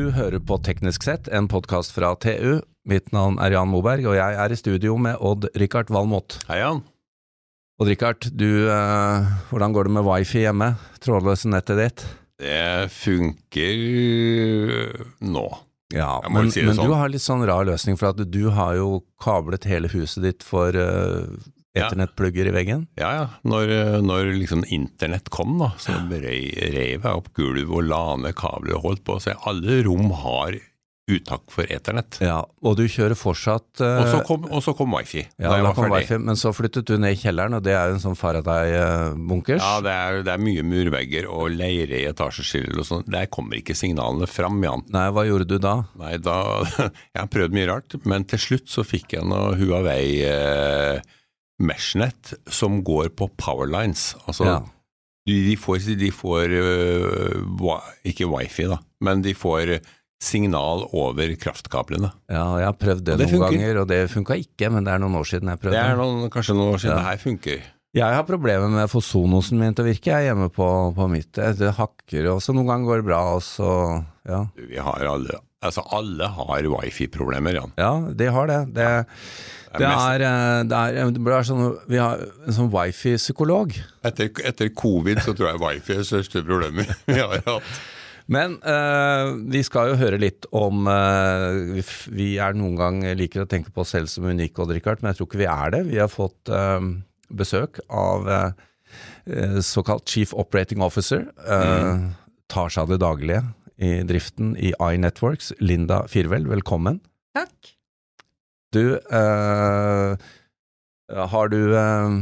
Du hører på Teknisk sett, en podkast fra TU. Mitt navn er Jan Moberg, og jeg er i studio med Odd-Rikard Valmot. Hei, Jan. Odd-Rikard, du, eh, hvordan går det med wifi hjemme? Trådløse nettet ditt? Det funker nå. Ja, men, si men sånn. du har litt sånn rar løsning, for at du har jo kablet hele huset ditt for uh, Ja. ethernettplugger i veggen. Ja, ja. Når, når liksom internett kom, da, så rei- reiv jeg opp gulv og la ned kabler og holdt på. Så alle rom har uttak for eternett. Ja, og du kjører fortsatt uh, Og så kom, og så kom wifi. ja, da da kom ferdig. wifi, men så flyttet du ned i kjelleren, og det er jo en sånn Faraday-bunkers. Ja, det er, det er mye murvegger og leire i etasjeskiller og sånn. Der kommer ikke signalene fram, Jan. Nei, hva gjorde du da? Nei, da Jeg har prøvd mye rart, men til slutt så fikk jeg noe Huawei eh, Meshnet som går på powerlines. Altså, Ja. de, får, de får øh, ikke wifi, da, men de får signal over kraftkablene. Ja, jeg har prøvd det, det noen funker. ganger, og det funka ikke, men det er noen år siden jeg prøvde. Det er noen, kanskje noen år siden Ja. det her funker. Jeg har problemer med å få Sonosen min til å virke, jeg er hjemme på, på mitt. Det, det hakker også, noen ganger går det bra, og så ja. Vi har alle, altså alle har wifi-problemer, Jan. Ja, de har det. Det, det mest- er, det er, det er sånn, Vi har en sånn wifi-psykolog. Etter, etter covid så tror jeg wifi er det største problemet vi har hatt. Men uh, vi skal jo høre litt om uh, vi, er noen gang liker å tenke på oss selv som unike, Odd Rikard, men jeg tror ikke vi er det. Vi har fått uh, besøk av såkalt Chief Operating Officer. Mm. Tar seg av det daglige i driften i iNetworks. Linda Firvel, velkommen. Takk. Du, eh, har du eh,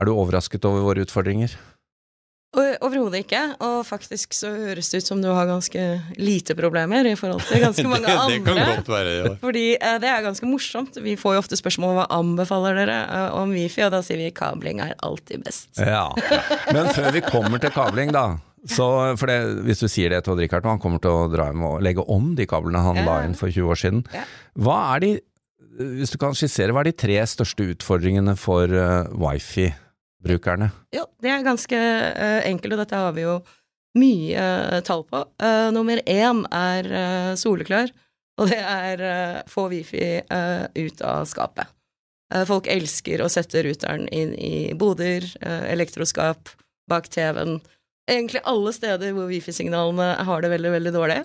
Er du overrasket over våre utfordringer? Overhodet ikke, og faktisk så høres det ut som du har ganske lite problemer i forhold til ganske mange det, det kan godt være, ja. Fordi eh, det er ganske morsomt. Vi får jo ofte spørsmål om hva anbefaler dere om Wifi, og da sier vi kabling er alltid best. Ja, men før vi kommer til kabling da, så, for det, hvis du sier det til Odd Rikard, og han kommer til å dra hjem og legge om de kablene han Ja. la inn for 20 år siden, Ja. hva er de, hvis du kan skissere, hva er de tre største utfordringene for uh, wifi-brukerne? Jo, det er ganske uh, enkelt, og dette har vi jo mye uh, tall på. Nummer én er soleklar, og det er få Wifi ut av skapet. Folk elsker å sette ruteren inn i boder, elektroskap, bak TV-en. Egentlig alle steder hvor Wifi-signalene har det veldig, veldig dårlig.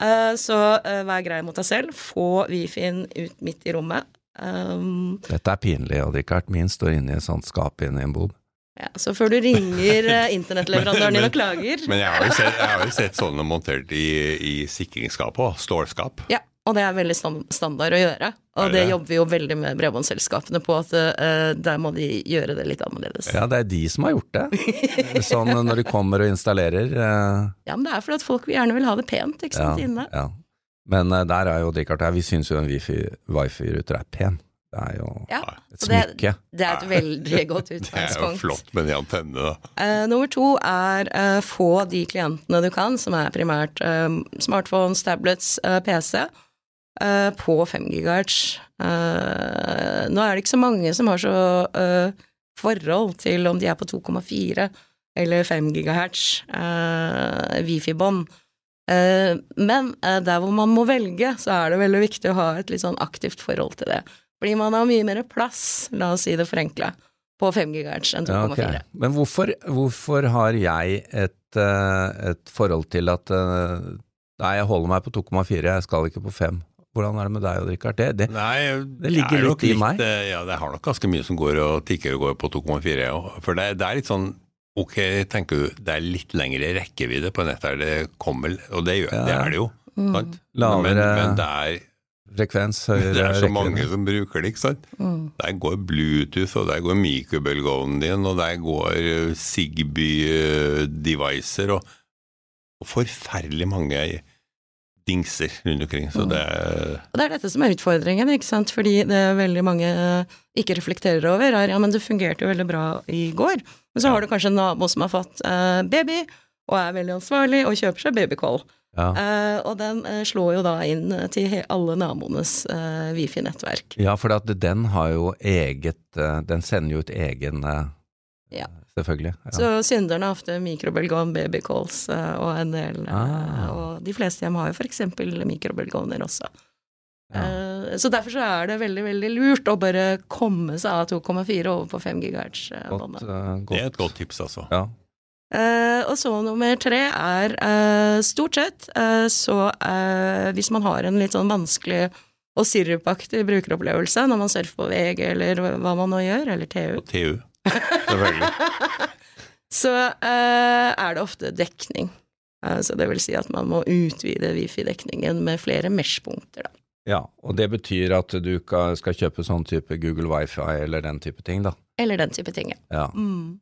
Eh, så eh, vær grei mot deg selv. Få Wifi-en ut midt i rommet. Um, Dette er pinlig, hadde ikke vært Min står inne i et sånt skap inne i en bod. Ja, så før du ringer internettleverandøren din og klager Men jeg har jo sett, har jo sett sånne montert i, i sikringsskap òg, stålskap. Ja, og det er veldig standard å gjøre. Og det det? jobber vi jo veldig med bredbåndsselskapene på, at uh, der må de gjøre det litt annerledes. Ja. Ja, det er de som har gjort det. Sånn når de kommer og installerer. Ja, men det er fordi at folk gjerne vil ha det pent, ikke sant, inne. ja. Men uh, der er jo Richard her, vi syns jo en wifi- wifi-ruter er pen. Det er jo Ja, et smykke. det, det er et veldig godt utgangspunkt. Det er jo flott med de antennene, da. Uh, nummer to er uh, få de klientene du kan, som er primært uh, smartphones, tablets, eh, PC, eh, på 5 GHz. Eh, nå er det ikke så mange som har så eh, forhold til om de er på 2,4 eller 5 GHz eh, Wifi-bånd. Eh, men eh, der hvor man må velge, så er det veldig viktig å ha et litt sånn aktivt forhold til det. Fordi man har mye mer plass, la oss si det forenkla, på 5 gigahertz enn 2,4. Okay. Men hvorfor, hvorfor har jeg et, eh, et forhold til at eh, Nei, jeg holder meg på 2,4, jeg skal ikke på 5. Hvordan er det med deg, Rikard? Det, det, Nei, Det ligger er litt i meg. eh, Ja, det har nok ganske mye som går og tikker og går på 2,4. For det, det er litt sånn Ok, tenker du, det er litt lengre rekkevidde på nettet der det kommer, og det, gjør, Ja. det er det jo. Mm. Sant? Lavere- Men, men det, er, frekvens, høyere det er så rekkevidde. mange som bruker det, ikke sant. Mm. Der går Bluetooth, og der går mikrobølgeovnen din, og der går eh, Zigbee-devicer, og, og forferdelig mange dingser rundt omkring. Så det er Og det er dette som er utfordringen, ikke sant, fordi det veldig mange eh, ikke reflekterer over, er ja, men det fungerte jo veldig bra i går, men så Ja. har du kanskje en nabo som har fått eh, baby, og er veldig ansvarlig, og kjøper seg babycall. Ja. Eh, og den eh, slår jo da inn til he alle naboenes eh, wifi-nettverk. ja, for at den har jo eget eh, Den sender jo ut egen eh, Ja. Selvfølgelig. Ja. Så synderne er ofte mikrobølgeovn, babycalls eh, og en del eh, Ah. Og de fleste hjem har jo eksempel mikrobølgeovner også. Ja. Eh, Så derfor så er det veldig, veldig lurt å bare komme seg av 2,4 over på 5 GHz-båndet. Det er et godt tips, altså. Ja. Uh, og så nummer tre er uh, stort sett eh, så eh, hvis man har en litt sånn vanskelig og sirupaktig brukeropplevelse når man surfer på VG eller hva man nå gjør, eller TU, Og TU, selvfølgelig. så uh, er det ofte dekning. Eh, så det vil si at man må utvide wifi-dekningen med flere mesh-punkter, da. ja, og det betyr at du skal kjøpe sånn type Google Wifi eller den type ting, da. Eller den type ting, ja. Ja. Mm.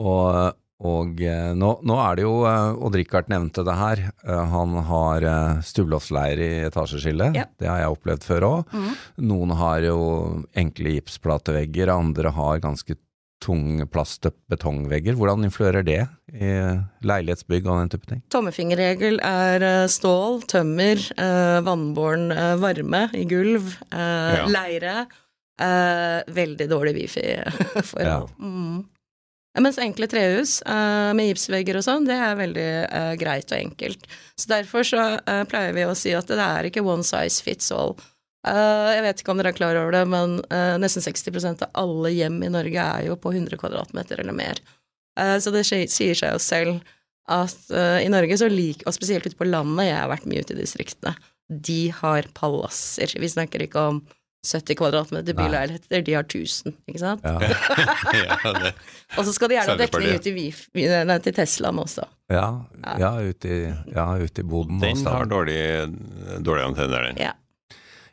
Og, og eh, nå, nå er det jo, Odd Rikard nevnte det her, han har stubbeloftsleir i etasjeskillet. Ja. Det har jeg opplevd før òg. Mm. Noen har jo enkle gipsplatevegger, andre har ganske tung plast- og betongvegger. Hvordan influerer det i leilighetsbygg og den type ting? Tommefingerregel er eh, stål, tømmer, eh, vannbåren eh, varme i gulv, Ja. leire. veldig dårlig wifi-forhold. Mm. Mens enkle trehus eh, med gipsvegger og sånn, det er veldig greit og enkelt. Så derfor så pleier vi å si at det er ikke one size fits all. Eh, jeg vet ikke om dere er klar over det, men eh, nesten 60% av alle hjem i Norge er jo på 100 kvadratmeter eller mer. Eh, så det sier seg jo selv at i Norge, så lik, og spesielt ute på landet, jeg har vært mye ute i distriktene, de har palasser. Vi snakker ikke om 70 kvadratmeter byleiligheter, de har 1000, ikke sant? Ja, ja, det. Og så skal de gjerne ha ut i Vif, nei, til Teslaen også. ja, ja ute i, ja, ut i boden. Den også. har dårlig, dårlig antenner, den. Ja.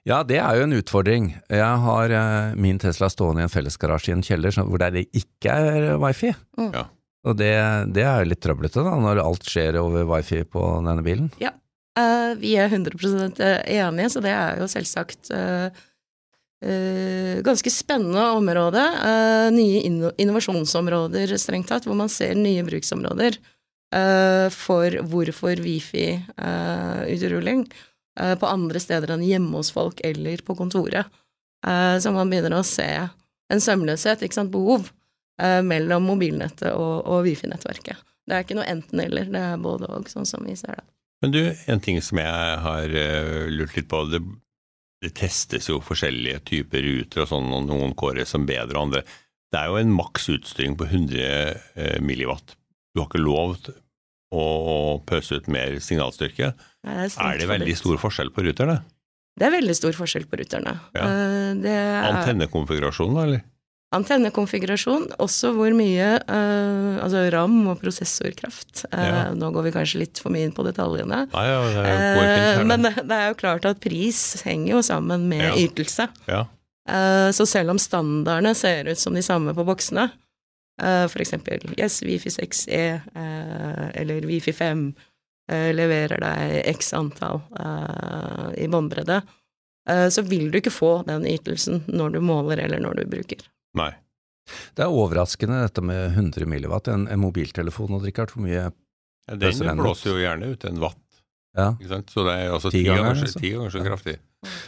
Ja, det er jo en utfordring. Jeg har eh, min Tesla stående i en fellesgarasje i en kjeller så- hvor det ikke er wifi. Mm. Ja. Og det, det er jo litt trøblete da, når alt skjer over wifi på denne bilen. Eh, vi er 100% enige, så det er jo selvsagt uh, eh, ganske spennende område. Eh, nye inno innovasjonsområder, strengt tatt, hvor man ser nye bruksområder eh, for hvorfor wifi-utrulling eh, på andre steder enn hjemme hos folk eller på kontoret. Eh, så man begynner å se en sømløshet, ikke sant, behov, eh, mellom mobilnettet og, og wifi-nettverket. Det er ikke noe enten-eller, det er både og, sånn som vi ser det. Men du, en ting som jeg har eh, lurt litt på, det, det testes jo forskjellige typer ruter og sånn, og noen kåres som bedre og andre. Det er jo en maks utstyring på 100 eh, milliwatt. Du har ikke lov til å pøse ut mer signalstyrke. Er, Er det veldig stor forskjell på ruterne? Det er veldig stor forskjell på ruterne. Ja. Eh, Det er Antennekonfigurasjon, da, eller? antennekonfigurasjon, også hvor mye uh, altså RAM og prosessorkraft. Uh, Ja. Nå går vi kanskje litt for mye inn på detaljene. Nei, ja, det fint Eh, men det, det er jo klart at pris henger jo sammen med Ja. ytelse. Ja. Så selv om standardene ser ut som de samme på boksene, uh, eksempel yes, Wifi 6E eh, eller Wifi 5 eh, leverer deg x antall eh, i båndbredde, eh, så vil du ikke få den ytelsen når du måler eller når du bruker. Nei. Det er overraskende dette med 100 milliwatt. En, en mobiltelefon, og Richard, hvor mye Ja, Den blåser jo gjerne ut en watt, Ja, ikke sant? så det er altså Ti ganger, ganger, altså. ti ganger så kraftig.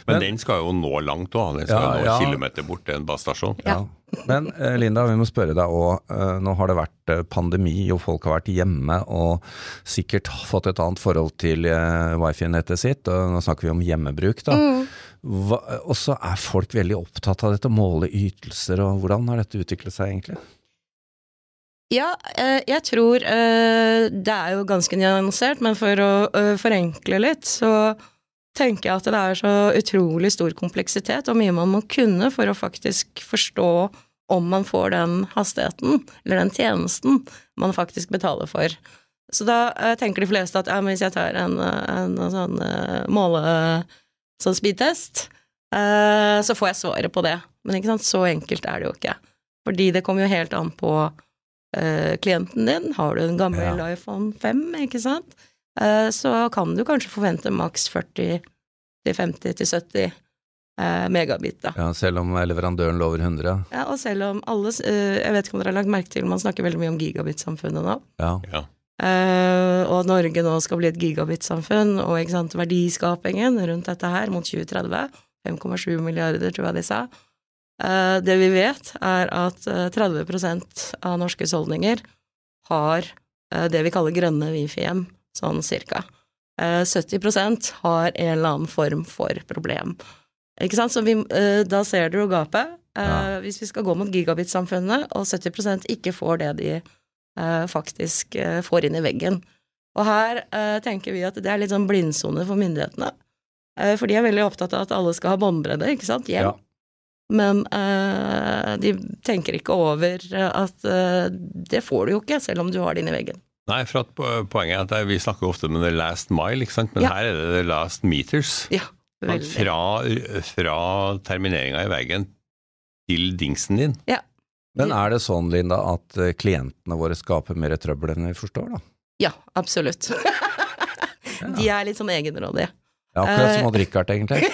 Men- Men den skal jo nå langt òg, den skal Ja, nå ja. kilometer bort til en basestasjon. ja. Men eh, Linda, vi må spørre deg òg. Nå har det vært eh, pandemi, og folk har vært hjemme og sikkert fått et annet forhold til eh, wifi-nettet sitt. og Nå snakker vi om hjemmebruk, da. Mm. og så er folk veldig opptatt av dette, måle ytelser, og hvordan har dette utviklet seg egentlig? Ja, eh, jeg tror eh, det er jo ganske nyansert, men for å eh, forenkle litt, så tenker jeg at det er så utrolig stor kompleksitet og mye man må kunne for å faktisk forstå om man får den hastigheten, eller den tjenesten, man faktisk betaler for. Så da eh, tenker de fleste at ja, men hvis jeg tar en, eh, en, sånn eh, måle... sånn speedtest, eh, så får jeg svaret på det. Men ikke sant, så enkelt er det jo ikke. Fordi det kommer jo helt an på eh, klienten din. Har du en gammel Ja. iPhone 5, ikke sant, så kan du kanskje forvente maks 40 til 50 til 70 eh, megabit, da. Ja, selv om leverandøren lover 100? Ja, og selv om alle eh, Jeg vet ikke om dere har lagt merke til, man snakker veldig mye om gigabit-samfunnet nå. Ja. Ja. Eh, og at Norge nå skal bli et gigabit-samfunn, og ikke sant, verdiskapingen rundt dette her mot 2030, 5,7 milliarder, tror jeg de sa, Eh, det vi vet, er at eh, 30% av norske husholdninger har eh, det vi kaller grønne wifi-hjem, sånn cirka. Eh, 70% har en eller annen form for problem. Ikke sant? Så vi, eh, da ser du jo gapet. Eh, Ja. Hvis vi skal gå mot gigabit-samfunnet, og 70% ikke får det de eh, faktisk eh, får inn i veggen. Og her eh, tenker vi at det er litt sånn blindsone for myndighetene. Eh, for de er veldig opptatt av at alle skal ha båndbredde, ikke sant, hjem. Ja. Men eh, de tenker ikke over eh, at eh, det får du jo ikke, selv om du har det inni veggen. Nei, for at poenget er at vi snakker ofte om the last mile, ikke sant? men Ja. her er det the last meters. Ja, veldig. Fra, fra termineringa i veggen til dingsen din. Men er det sånn, Linda, at eh, klientene våre skaper mer trøbbel enn vi forstår, da? Ja, absolutt. De er litt sånn egenrådige. Ja, akkurat Eh. som Odd Rikard, egentlig.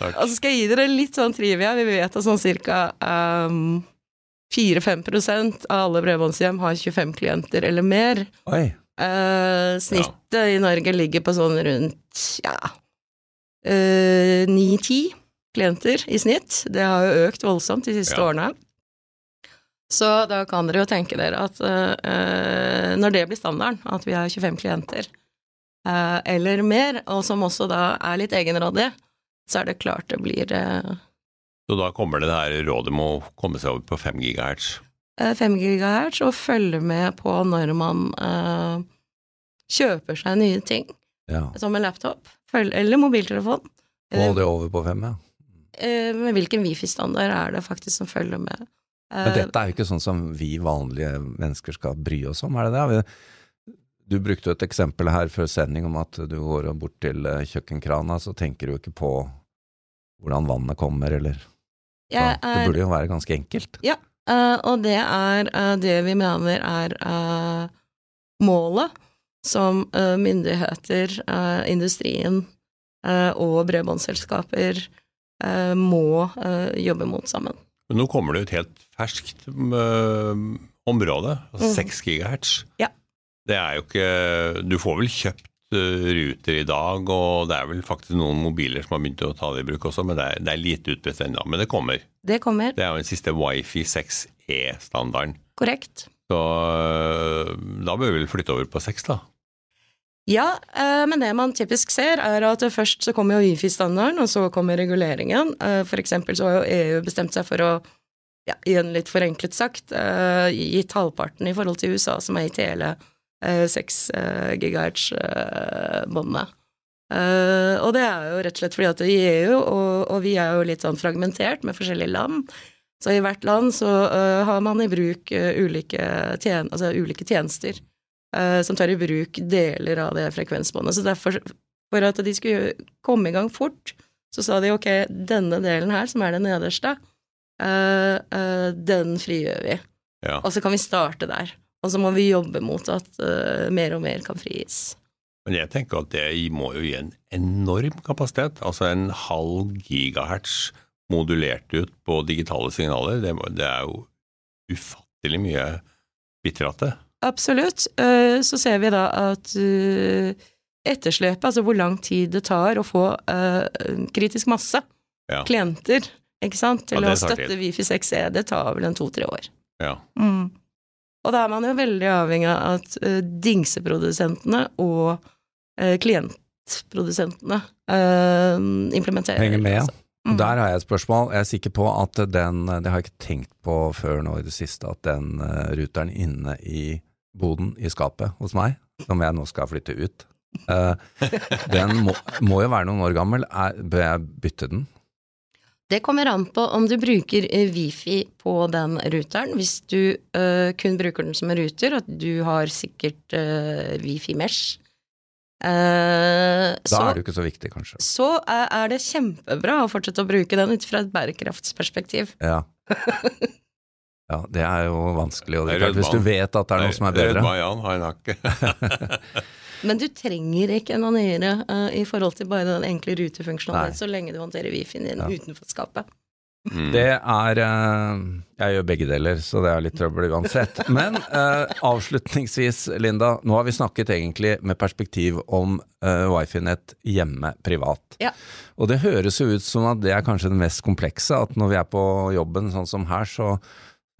Og så skal jeg gi dere litt sånn trivia. Vi vet at sånn cirka um, 4-5 av alle bredbåndshjem har 25 klienter eller mer. Oi. Eh, snittet i Norge ligger på sånn rundt ja uh, 9-10 klienter i snitt. Det har jo økt voldsomt de siste Ja. årene. Så da kan dere jo tenke dere at eh, eh, når det blir standarden, at vi har 25 klienter eh, eller mer, og som også da er litt egenrådige, så er det klart det blir eh, Så da kommer det det her rådet med å komme seg over på 5 gigahertz. eh, 5 gigahertz og følge med på når man eh, kjøper seg nye ting, Ja. som en laptop eller mobiltelefon. Og det over på 5, ja. Eh, med hvilken wifi-standard er det faktisk som følger med? Eh, Men dette er jo ikke sånn som vi vanlige mennesker skal bry oss om, er det det? Du brukte jo et eksempel her før sending om at du går bort til eh, kjøkkenkrana, så tenker du jo ikke på hvordan vannet kommer, eller jeg Det er, burde jo være ganske enkelt. Ja, Og det er eh, det vi mener er eh, målet som eh, myndigheter, eh, industrien eh, og bredbåndsselskaper eh, må eh, jobbe mot sammen. Men nå kommer det jo et helt ferskt område, altså Mhm. 6 gigahertz. Ja. Det er jo ikke Du får vel kjøpt ruter i dag, og det er vel faktisk noen mobiler som har begynt å ta det i bruk også, men det er, det er lite utbredt ennå. Men det kommer. Det kommer, Det er jo den siste Wifi 6E-standarden. korrekt. Så øh, da bør vi vel flytte over på 6, da. Ja, eh, men det man typisk ser, er at først så kommer jo Wifi-standarden, og så kommer reguleringen. Eh, For eksempel så har jo EU bestemt seg for å, ja, igjen litt forenklet sagt, eh, gitt halvparten i forhold til USA, som er i hele eh, 6 gigahertz-båndet. og det er jo rett og slett fordi at i EU, og, og vi er jo litt sånn fragmentert med forskjellige land, så i hvert land så uh, har man i bruk uh, ulike, tjen altså ulike tjenester eh, som tar i bruk deler av det frekvensbåndet. Så derfor, for at de skulle komme i gang fort, så sa de ok, denne delen her, som er den nederste, eh, eh, den frigjør vi. Ja. Og så kan vi starte der. Og så må vi jobbe mot at uh, mer og mer kan frigis. Men jeg tenker at det må jo gi en enorm kapasitet. Altså en halv gigahertz modulert ut på digitale signaler. Det, det er jo ufattelig mye bitrate. Absolutt. Eh, Så ser vi da at eh, etterslepet, altså hvor lang tid det tar å få kritisk masse, Ja. klienter, ikke sant, til Ja, å støtte. Wifi 6E, det tar vel en to-tre år. Ja. Mm. Og da er man jo veldig avhengig av at uh, dingseprodusentene og uh, klientprodusentene uh, implementerer. Henger med, ja. altså. Mm. Der har jeg et spørsmål. Jeg er sikker på at den, det har jeg ikke tenkt på før nå i det siste, at den ruteren inne i boden i skapet hos meg, som jeg nå skal flytte ut, den må, må jo være noen år gammel. Er, bør jeg bytte den? Det kommer an på om du bruker eh, wifi på den ruteren. Hvis du uh, kun bruker den som en ruter, og du har sikkert uh, wifi mesh, uh, Da så, er det jo ikke så viktig, kanskje. så er, er det kjempebra å fortsette å bruke den ut fra et bærekraftsperspektiv. Ja. Ja, det er jo vanskelig, og det er klart, hvis du vet at det er noe som er bedre. Rød Mayan, han har ikke Men du trenger ikke noe nyere uh, i forhold til bare den enkle rutefunksjonen så lenge du håndterer wifien din Ja. utenfor skapet. Mm. Det er uh, Jeg gjør begge deler, så det er litt trøbbel uansett. Men uh, avslutningsvis, Linda. Nå har vi snakket egentlig med perspektiv om uh, wifi-nett hjemme privat. Ja. Og det høres jo ut som at det er kanskje det mest komplekse. At når vi er på jobben sånn som her, så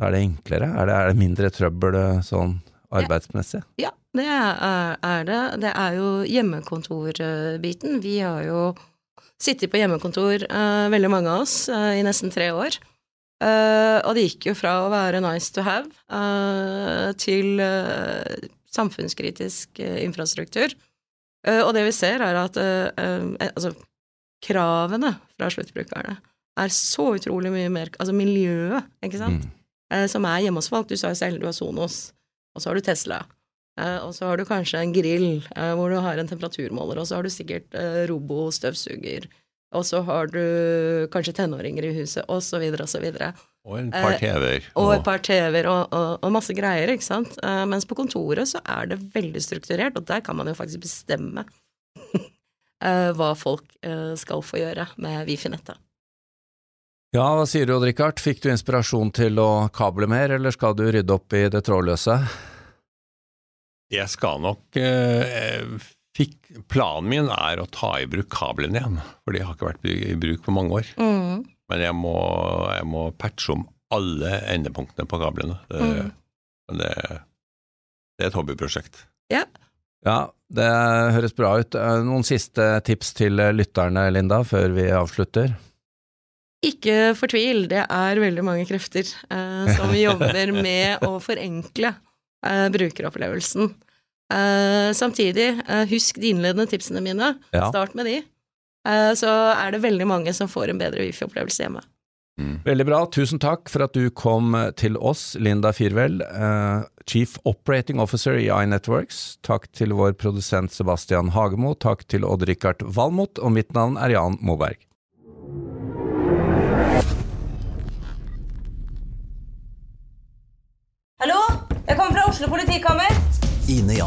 er det enklere? Er det, er det mindre trøbbel eh, sånn arbeidsmessig? Ja, det er, er det. Det er jo hjemmekontorbiten. Vi har jo sittet på hjemmekontor, uh, veldig mange av oss, uh, i nesten tre år. Uh, og det gikk jo fra å være nice to have til samfunnskritisk infrastruktur. Og det vi ser, er at altså, kravene fra sluttbrukerne er så utrolig mye mer Altså miljøet, ikke sant, Mm. som er hjemme hos folk. Du sa jo selv du har Sonos, og så har du Tesla. Eh, og så har du kanskje en grill eh, hvor du har en temperaturmåler, og så har du sikkert eh, robostøvsuger, og så har du kanskje tenåringer i huset, og så videre og så videre. Og en par TV-er. Og et par TV-er og, og, og masse greier, ikke sant. Eh, mens på kontoret så er det veldig strukturert, og der kan man jo faktisk bestemme eh, hva folk eh, skal få gjøre med Wifi-nettet. Ja, hva sier du Odd Rikard? Fikk du inspirasjon til å kable mer, eller skal du rydde opp i det trådløse? Jeg skal nok eh, fikk, Planen min er å ta i bruk kablene igjen, for de har ikke vært i bruk på mange år. Mm. Men jeg må, jeg må patche om alle endepunktene på kablene. Det, Mm. det, det er et hobbyprosjekt. Ja. Ja, det høres bra ut. Eh, Noen siste tips til eh, lytterne, Linda, før vi avslutter? Ikke fortvil, det er veldig mange krefter eh, som jobber med å forenkle brukeropplevelsen. Eh, samtidig, eh, husk de innledende tipsene mine. Ja. Start med de. Eh, så er det veldig mange som får en bedre wifi-opplevelse hjemme. Veldig bra. Tusen takk for at du kom til oss, Linda Firvel, uh, Chief Operating Officer i iNetworks. Takk til vår produsent Sebastian Hagemo. Takk til Odd-Rikard Valmot, og mitt navn er Jan Moberg.